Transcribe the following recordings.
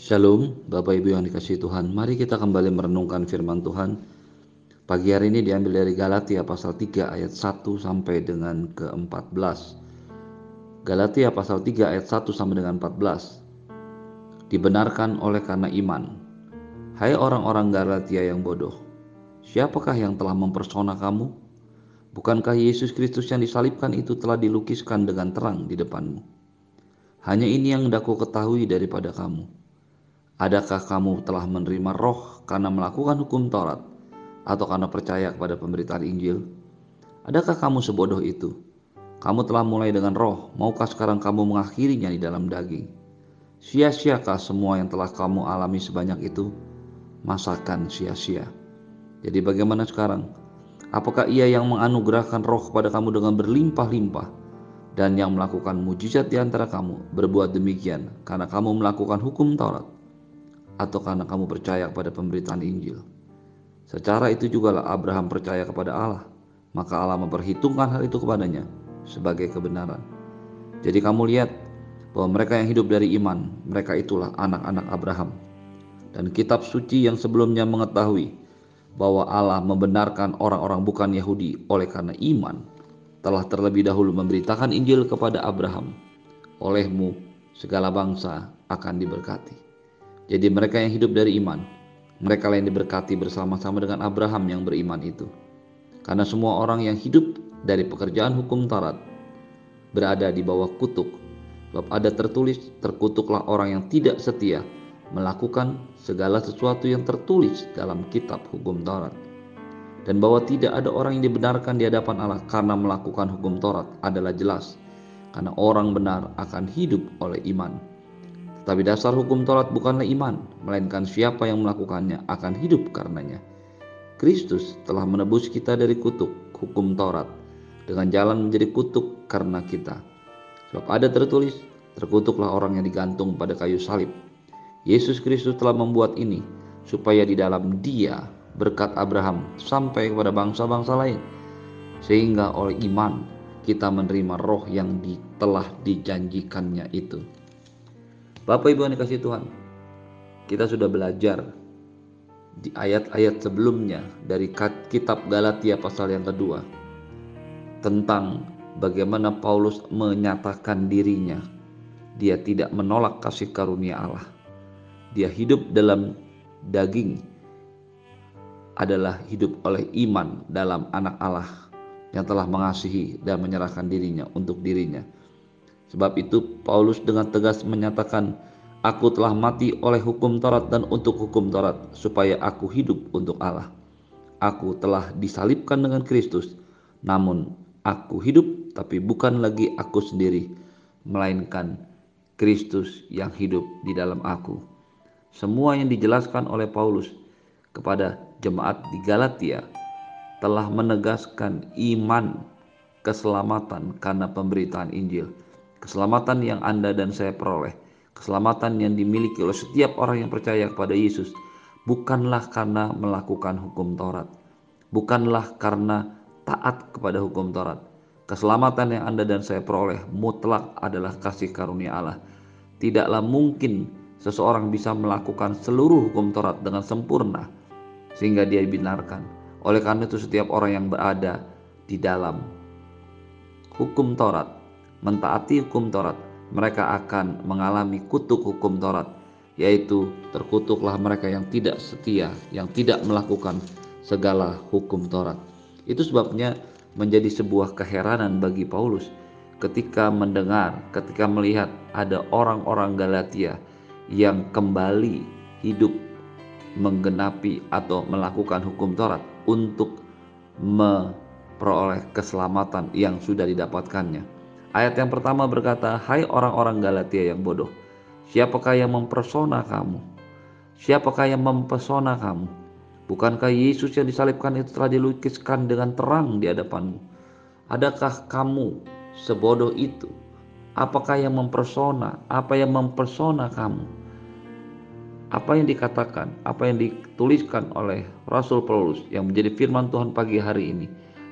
Shalom, Bapak Ibu yang dikasih Tuhan. Mari kita kembali merenungkan firman Tuhan. Pagi hari ini diambil dari Galatia pasal 3 ayat 1 sampai dengan ke-14. Galatia pasal 3 ayat 1 sampai dengan 14. Dibenarkan oleh karena iman. Hai orang-orang Galatia yang bodoh, siapakah yang telah mempersona kamu? Bukankah Yesus Kristus yang disalibkan itu telah dilukiskan dengan terang di depanmu? Hanya ini yang daku ketahui daripada kamu Adakah kamu telah menerima roh karena melakukan hukum Taurat atau karena percaya kepada pemberitaan Injil? Adakah kamu sebodoh itu? Kamu telah mulai dengan roh, maukah sekarang kamu mengakhirinya di dalam daging? Sia-siakah semua yang telah kamu alami sebanyak itu? Masakan sia-sia. Jadi bagaimana sekarang? Apakah ia yang menganugerahkan roh kepada kamu dengan berlimpah-limpah dan yang melakukan mujizat di antara kamu berbuat demikian karena kamu melakukan hukum Taurat? Atau karena kamu percaya kepada pemberitaan Injil. Secara itu jugalah Abraham percaya kepada Allah, maka Allah memperhitungkan hal itu kepadanya sebagai kebenaran. Jadi kamu lihat bahwa mereka yang hidup dari iman, mereka itulah anak-anak Abraham. Dan kitab suci yang sebelumnya mengetahui bahwa Allah membenarkan orang-orang bukan Yahudi oleh karena iman, telah terlebih dahulu memberitakan Injil kepada Abraham. Olehmu segala bangsa akan diberkati. Jadi mereka yang hidup dari iman, mereka yang diberkati bersama-sama dengan Abraham yang beriman itu. Karena semua orang yang hidup dari pekerjaan hukum Taurat berada di bawah kutuk. Sebab ada tertulis, terkutuklah orang yang tidak setia melakukan segala sesuatu yang tertulis dalam kitab hukum Taurat. Dan bahwa tidak ada orang yang dibenarkan di hadapan Allah karena melakukan hukum Taurat adalah jelas. Karena orang benar akan hidup oleh iman. Tapi dasar hukum Taurat bukanlah iman, melainkan siapa yang melakukannya akan hidup karenanya. Kristus telah menebus kita dari kutuk hukum Taurat dengan jalan menjadi kutuk karena kita. Sebab ada tertulis, terkutuklah orang yang digantung pada kayu salib. Yesus Kristus telah membuat ini supaya di dalam dia berkat Abraham sampai kepada bangsa-bangsa lain. Sehingga oleh iman kita menerima roh yang telah dijanjikannya itu. Bapak Ibu yang dikasih Tuhan, kita sudah belajar di ayat-ayat sebelumnya dari kitab Galatia pasal yang kedua tentang bagaimana Paulus menyatakan dirinya dia tidak menolak kasih karunia Allah. Dia hidup dalam daging adalah hidup oleh iman dalam anak Allah yang telah mengasihi dan menyerahkan dirinya untuk dirinya Sebab itu Paulus dengan tegas menyatakan, Aku telah mati oleh hukum Taurat dan untuk hukum Taurat, supaya aku hidup untuk Allah. Aku telah disalibkan dengan Kristus, namun aku hidup tapi bukan lagi aku sendiri, melainkan Kristus yang hidup di dalam aku. Semua yang dijelaskan oleh Paulus kepada jemaat di Galatia telah menegaskan iman keselamatan karena pemberitaan Injil Keselamatan yang Anda dan saya peroleh, keselamatan yang dimiliki oleh setiap orang yang percaya kepada Yesus, bukanlah karena melakukan hukum Taurat, bukanlah karena taat kepada hukum Taurat. Keselamatan yang Anda dan saya peroleh mutlak adalah kasih karunia Allah. Tidaklah mungkin seseorang bisa melakukan seluruh hukum Taurat dengan sempurna sehingga dia dibinarkan. Oleh karena itu setiap orang yang berada di dalam hukum Taurat mentaati hukum Taurat, mereka akan mengalami kutuk hukum Taurat, yaitu terkutuklah mereka yang tidak setia, yang tidak melakukan segala hukum Taurat. Itu sebabnya menjadi sebuah keheranan bagi Paulus ketika mendengar, ketika melihat ada orang-orang Galatia yang kembali hidup menggenapi atau melakukan hukum Taurat untuk memperoleh keselamatan yang sudah didapatkannya. Ayat yang pertama berkata, "Hai orang-orang Galatia yang bodoh, siapakah yang mempersona kamu? Siapakah yang mempesona kamu? Bukankah Yesus yang disalibkan itu telah dilukiskan dengan terang di hadapanmu? Adakah kamu sebodoh itu? Apakah yang mempersona? Apa yang mempersona kamu?" Apa yang dikatakan, apa yang dituliskan oleh Rasul Paulus yang menjadi firman Tuhan pagi hari ini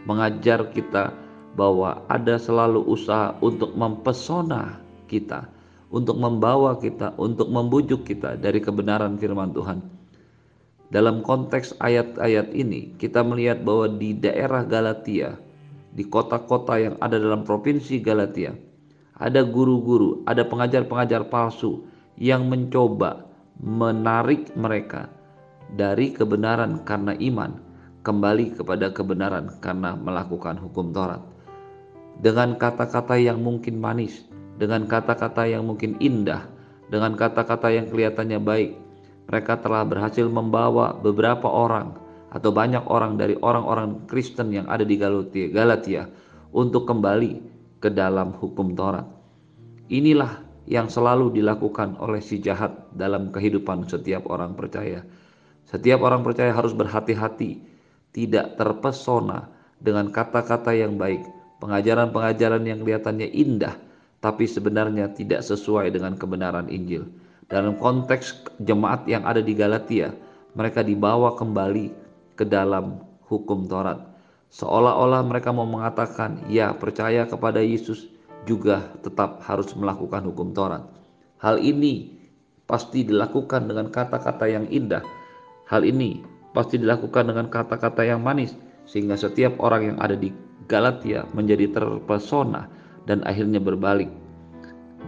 mengajar kita bahwa ada selalu usaha untuk mempesona kita, untuk membawa kita, untuk membujuk kita dari kebenaran firman Tuhan. Dalam konteks ayat-ayat ini, kita melihat bahwa di daerah Galatia, di kota-kota yang ada dalam provinsi Galatia, ada guru-guru, ada pengajar-pengajar palsu yang mencoba menarik mereka dari kebenaran karena iman kembali kepada kebenaran karena melakukan hukum Taurat. Dengan kata-kata yang mungkin manis, dengan kata-kata yang mungkin indah, dengan kata-kata yang kelihatannya baik, mereka telah berhasil membawa beberapa orang atau banyak orang dari orang-orang Kristen yang ada di Galatia, Galatia untuk kembali ke dalam hukum Taurat. Inilah yang selalu dilakukan oleh si jahat dalam kehidupan setiap orang percaya. Setiap orang percaya harus berhati-hati, tidak terpesona dengan kata-kata yang baik, pengajaran-pengajaran yang kelihatannya indah, tapi sebenarnya tidak sesuai dengan kebenaran Injil. Dalam konteks jemaat yang ada di Galatia, mereka dibawa kembali ke dalam hukum Taurat. Seolah-olah mereka mau mengatakan, "Ya, percaya kepada Yesus juga tetap harus melakukan hukum Taurat." Hal ini pasti dilakukan dengan kata-kata yang indah. Hal ini pasti dilakukan dengan kata-kata yang manis, sehingga setiap orang yang ada di Galatia menjadi terpesona dan akhirnya berbalik.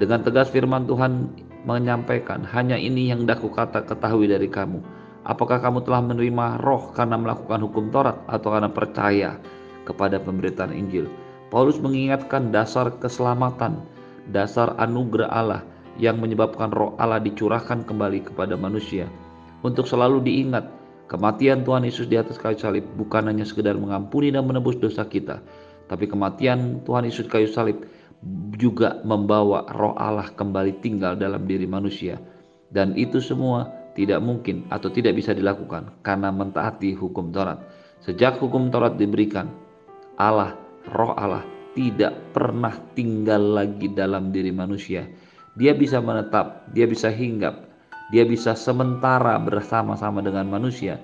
Dengan tegas firman Tuhan menyampaikan, hanya ini yang daku kata ketahui dari kamu. Apakah kamu telah menerima roh karena melakukan hukum Taurat atau karena percaya kepada pemberitaan Injil? Paulus mengingatkan dasar keselamatan, dasar anugerah Allah yang menyebabkan roh Allah dicurahkan kembali kepada manusia. Untuk selalu diingat, kematian Tuhan Yesus di atas kayu salib bukan hanya sekedar mengampuni dan menebus dosa kita, tapi kematian Tuhan Yesus kayu salib juga membawa roh Allah kembali tinggal dalam diri manusia. Dan itu semua tidak mungkin atau tidak bisa dilakukan karena mentaati hukum Taurat. Sejak hukum Taurat diberikan, Allah, roh Allah tidak pernah tinggal lagi dalam diri manusia. Dia bisa menetap, dia bisa hinggap, dia bisa sementara bersama-sama dengan manusia.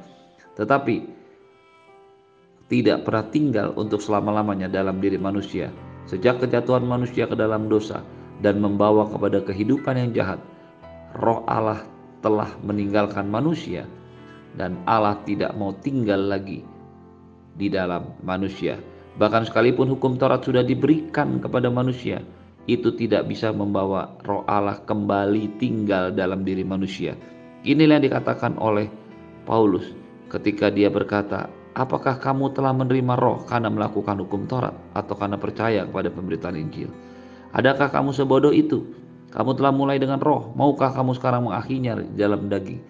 Tetapi tidak pernah tinggal untuk selama-lamanya dalam diri manusia sejak kejatuhan manusia ke dalam dosa dan membawa kepada kehidupan yang jahat, roh Allah telah meninggalkan manusia dan Allah tidak mau tinggal lagi di dalam manusia. Bahkan sekalipun hukum Taurat sudah diberikan kepada manusia, itu tidak bisa membawa roh Allah kembali tinggal dalam diri manusia. Inilah yang dikatakan oleh Paulus ketika dia berkata, Apakah kamu telah menerima roh karena melakukan hukum Taurat atau karena percaya kepada pemberitaan Injil? Adakah kamu sebodoh itu? Kamu telah mulai dengan roh, maukah kamu sekarang mengakhirinya dalam daging?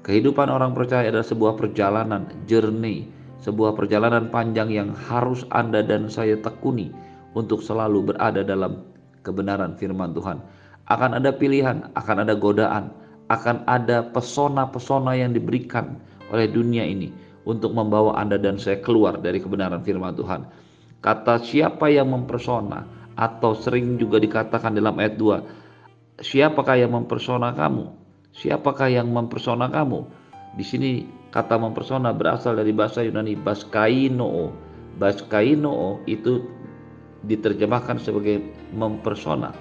Kehidupan orang percaya adalah sebuah perjalanan, journey, sebuah perjalanan panjang yang harus Anda dan saya tekuni untuk selalu berada dalam kebenaran firman Tuhan. Akan ada pilihan, akan ada godaan, akan ada pesona-pesona yang diberikan oleh dunia ini untuk membawa Anda dan saya keluar dari kebenaran firman Tuhan. Kata siapa yang mempersona atau sering juga dikatakan dalam ayat 2, siapakah yang mempersona kamu? Siapakah yang mempersona kamu? Di sini kata mempersona berasal dari bahasa Yunani baskaino. Baskaino itu diterjemahkan sebagai mempersona.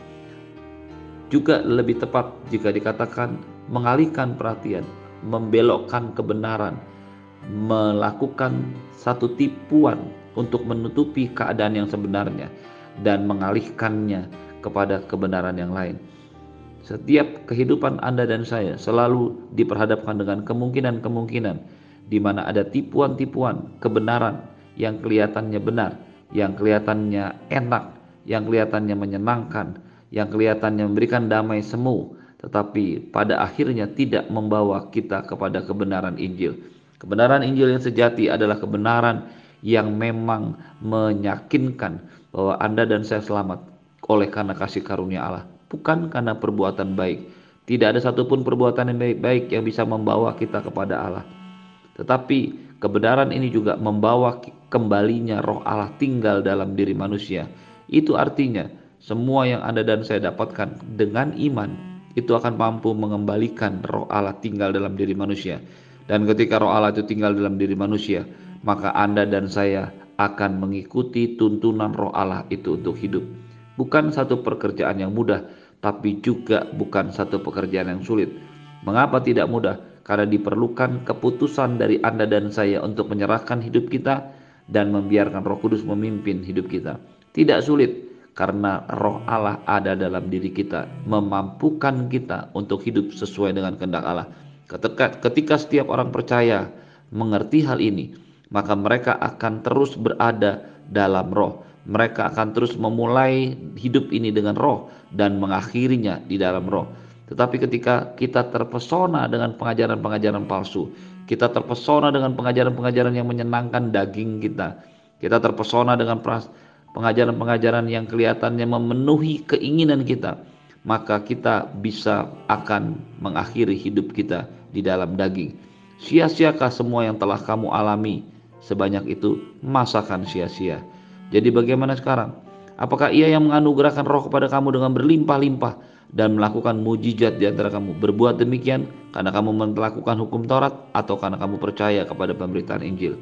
Juga lebih tepat jika dikatakan mengalihkan perhatian, membelokkan kebenaran, melakukan satu tipuan untuk menutupi keadaan yang sebenarnya dan mengalihkannya kepada kebenaran yang lain. Setiap kehidupan Anda dan saya selalu diperhadapkan dengan kemungkinan-kemungkinan di mana ada tipuan-tipuan kebenaran yang kelihatannya benar, yang kelihatannya enak, yang kelihatannya menyenangkan, yang kelihatannya memberikan damai semu, tetapi pada akhirnya tidak membawa kita kepada kebenaran Injil Kebenaran Injil yang sejati adalah kebenaran yang memang menyakinkan bahwa Anda dan saya selamat oleh karena kasih karunia Allah, bukan karena perbuatan baik. Tidak ada satupun perbuatan yang baik-baik yang bisa membawa kita kepada Allah. Tetapi kebenaran ini juga membawa kembalinya roh Allah tinggal dalam diri manusia. Itu artinya semua yang Anda dan saya dapatkan dengan iman itu akan mampu mengembalikan roh Allah tinggal dalam diri manusia. Dan ketika roh Allah itu tinggal dalam diri manusia, maka Anda dan saya akan mengikuti tuntunan roh Allah itu untuk hidup. Bukan satu pekerjaan yang mudah, tapi juga bukan satu pekerjaan yang sulit. Mengapa tidak mudah? Karena diperlukan keputusan dari Anda dan saya untuk menyerahkan hidup kita dan membiarkan Roh Kudus memimpin hidup kita. Tidak sulit karena Roh Allah ada dalam diri kita, memampukan kita untuk hidup sesuai dengan kehendak Allah. Ketika, setiap orang percaya mengerti hal ini, maka mereka akan terus berada dalam roh. Mereka akan terus memulai hidup ini dengan roh dan mengakhirinya di dalam roh. Tetapi ketika kita terpesona dengan pengajaran-pengajaran palsu, kita terpesona dengan pengajaran-pengajaran yang menyenangkan daging kita, kita terpesona dengan pengajaran-pengajaran yang kelihatannya memenuhi keinginan kita, maka kita bisa akan mengakhiri hidup kita di dalam daging. Sia-siakah semua yang telah kamu alami? Sebanyak itu masakan sia-sia. Jadi bagaimana sekarang? Apakah ia yang menganugerahkan roh kepada kamu dengan berlimpah-limpah dan melakukan mujizat di antara kamu? Berbuat demikian karena kamu melakukan hukum Taurat atau karena kamu percaya kepada pemberitaan Injil?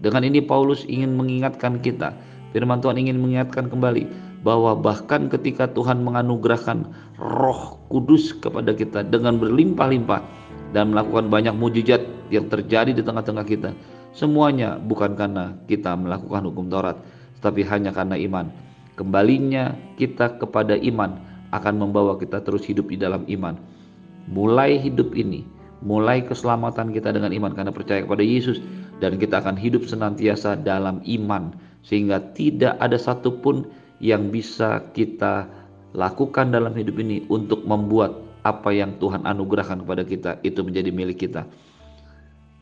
Dengan ini Paulus ingin mengingatkan kita, firman Tuhan ingin mengingatkan kembali bahwa bahkan ketika Tuhan menganugerahkan Roh Kudus kepada kita dengan berlimpah-limpah dan melakukan banyak mujizat yang terjadi di tengah-tengah kita, semuanya bukan karena kita melakukan hukum Taurat, tetapi hanya karena iman. Kembalinya kita kepada iman akan membawa kita terus hidup di dalam iman. Mulai hidup ini, mulai keselamatan kita dengan iman karena percaya kepada Yesus dan kita akan hidup senantiasa dalam iman sehingga tidak ada satupun yang bisa kita lakukan dalam hidup ini untuk membuat apa yang Tuhan anugerahkan kepada kita itu menjadi milik kita.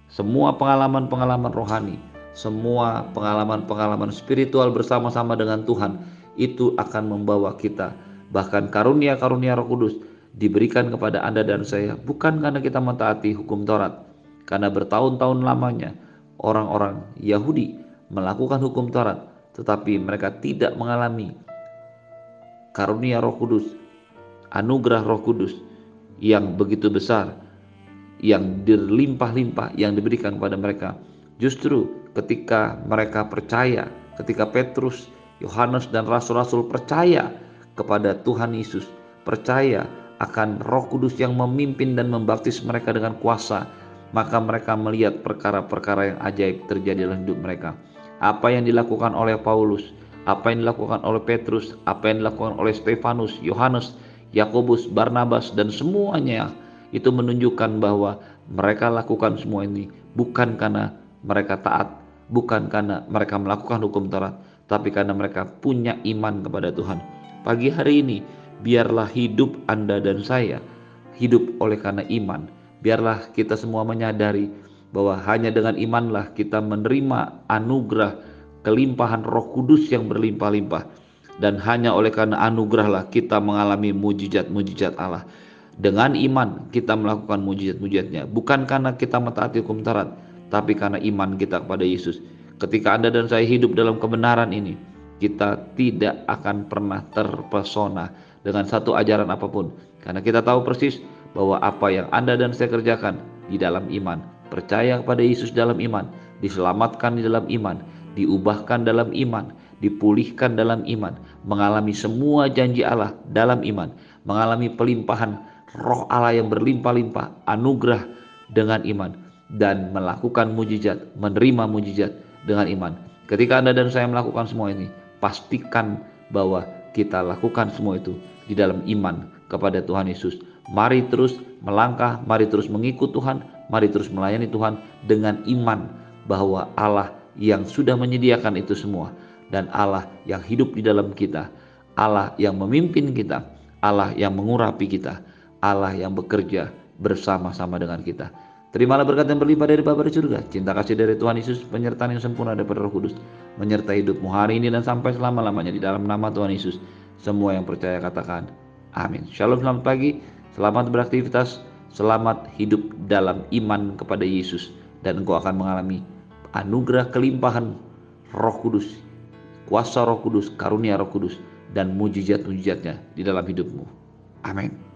Semua pengalaman-pengalaman rohani, semua pengalaman-pengalaman spiritual bersama-sama dengan Tuhan itu akan membawa kita bahkan karunia-karunia Roh Kudus diberikan kepada Anda dan saya bukan karena kita mentaati hukum Taurat, karena bertahun-tahun lamanya orang-orang Yahudi melakukan hukum Taurat tetapi mereka tidak mengalami karunia Roh Kudus, anugerah Roh Kudus yang begitu besar, yang berlimpah-limpah yang diberikan kepada mereka. Justru ketika mereka percaya, ketika Petrus, Yohanes dan rasul-rasul percaya kepada Tuhan Yesus, percaya akan Roh Kudus yang memimpin dan membaptis mereka dengan kuasa, maka mereka melihat perkara-perkara yang ajaib terjadi dalam hidup mereka apa yang dilakukan oleh Paulus, apa yang dilakukan oleh Petrus, apa yang dilakukan oleh Stefanus, Yohanes, Yakobus, Barnabas dan semuanya itu menunjukkan bahwa mereka lakukan semua ini bukan karena mereka taat, bukan karena mereka melakukan hukum Taurat, tapi karena mereka punya iman kepada Tuhan. Pagi hari ini biarlah hidup Anda dan saya hidup oleh karena iman. Biarlah kita semua menyadari bahwa hanya dengan imanlah kita menerima anugerah kelimpahan Roh Kudus yang berlimpah-limpah dan hanya oleh karena anugerahlah kita mengalami mujizat-mujizat Allah. Dengan iman kita melakukan mujizat-mujizatnya bukan karena kita mentaati hukum Taurat, tapi karena iman kita kepada Yesus. Ketika Anda dan saya hidup dalam kebenaran ini, kita tidak akan pernah terpesona dengan satu ajaran apa pun karena kita tahu persis bahwa apa yang Anda dan saya kerjakan di dalam iman percaya kepada Yesus dalam iman, diselamatkan di dalam iman, diubahkan dalam iman, dipulihkan dalam iman, mengalami semua janji Allah dalam iman, mengalami pelimpahan roh Allah yang berlimpah-limpah, anugerah dengan iman, dan melakukan mujizat, menerima mujizat dengan iman. Ketika Anda dan saya melakukan semua ini, pastikan bahwa kita lakukan semua itu di dalam iman kepada Tuhan Yesus. Mari terus melangkah, mari terus mengikut Tuhan, Mari terus melayani Tuhan dengan iman bahwa Allah yang sudah menyediakan itu semua dan Allah yang hidup di dalam kita, Allah yang memimpin kita, Allah yang mengurapi kita, Allah yang bekerja bersama-sama dengan kita. Terimalah berkat yang berlimpah dari Bapa di surga, cinta kasih dari Tuhan Yesus, penyertaan yang sempurna dari Roh Kudus, menyertai hidupmu hari ini dan sampai selama-lamanya di dalam nama Tuhan Yesus. Semua yang percaya katakan, amin. Shalom, selamat pagi, selamat beraktivitas, Selamat hidup dalam iman kepada Yesus dan engkau akan mengalami anugerah kelimpahan Roh Kudus, kuasa Roh Kudus, karunia Roh Kudus dan mujizat-mujizatnya di dalam hidupmu. Amin.